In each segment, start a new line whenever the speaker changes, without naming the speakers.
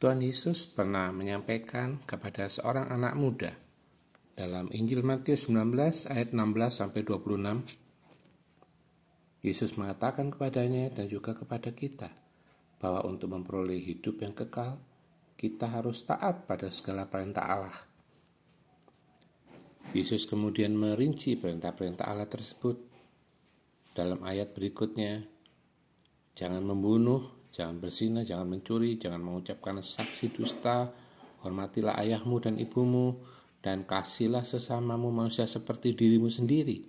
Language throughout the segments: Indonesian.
Tuhan Yesus pernah menyampaikan kepada seorang anak muda dalam Injil Matius 19 ayat 16 sampai 26 Yesus mengatakan kepadanya dan juga kepada kita bahwa untuk memperoleh hidup yang kekal kita harus taat pada segala perintah Allah. Yesus kemudian merinci perintah-perintah Allah tersebut dalam ayat berikutnya. Jangan membunuh, Jangan bersinah, jangan mencuri, jangan mengucapkan saksi dusta, hormatilah ayahmu dan ibumu, dan kasihlah sesamamu manusia seperti dirimu sendiri.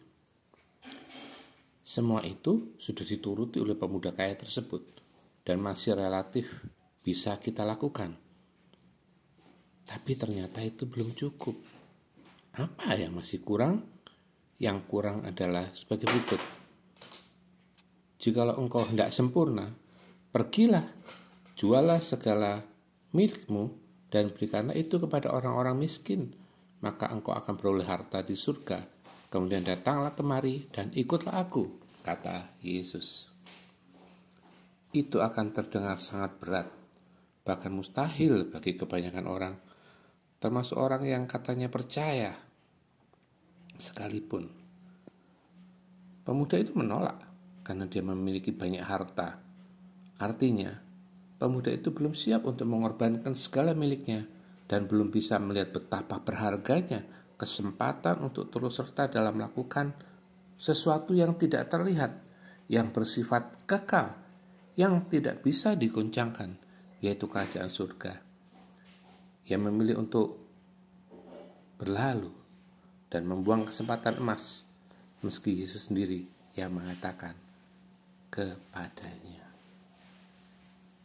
Semua itu sudah dituruti oleh pemuda kaya tersebut dan masih relatif bisa kita lakukan. Tapi ternyata itu belum cukup. Apa yang masih kurang? Yang kurang adalah sebagai berikut. Jikalau engkau hendak sempurna, Pergilah, jualah segala milikmu dan berikanlah itu kepada orang-orang miskin, maka engkau akan beroleh harta di surga. Kemudian datanglah kemari dan ikutlah aku, kata Yesus. Itu akan terdengar sangat berat, bahkan mustahil bagi kebanyakan orang, termasuk orang yang katanya percaya sekalipun. Pemuda itu menolak karena dia memiliki banyak harta Artinya, pemuda itu belum siap untuk mengorbankan segala miliknya dan belum bisa melihat betapa berharganya kesempatan untuk terus serta dalam melakukan sesuatu yang tidak terlihat, yang bersifat kekal, yang tidak bisa diguncangkan, yaitu kerajaan surga. Yang memilih untuk berlalu dan membuang kesempatan emas, meski Yesus sendiri yang mengatakan kepadanya.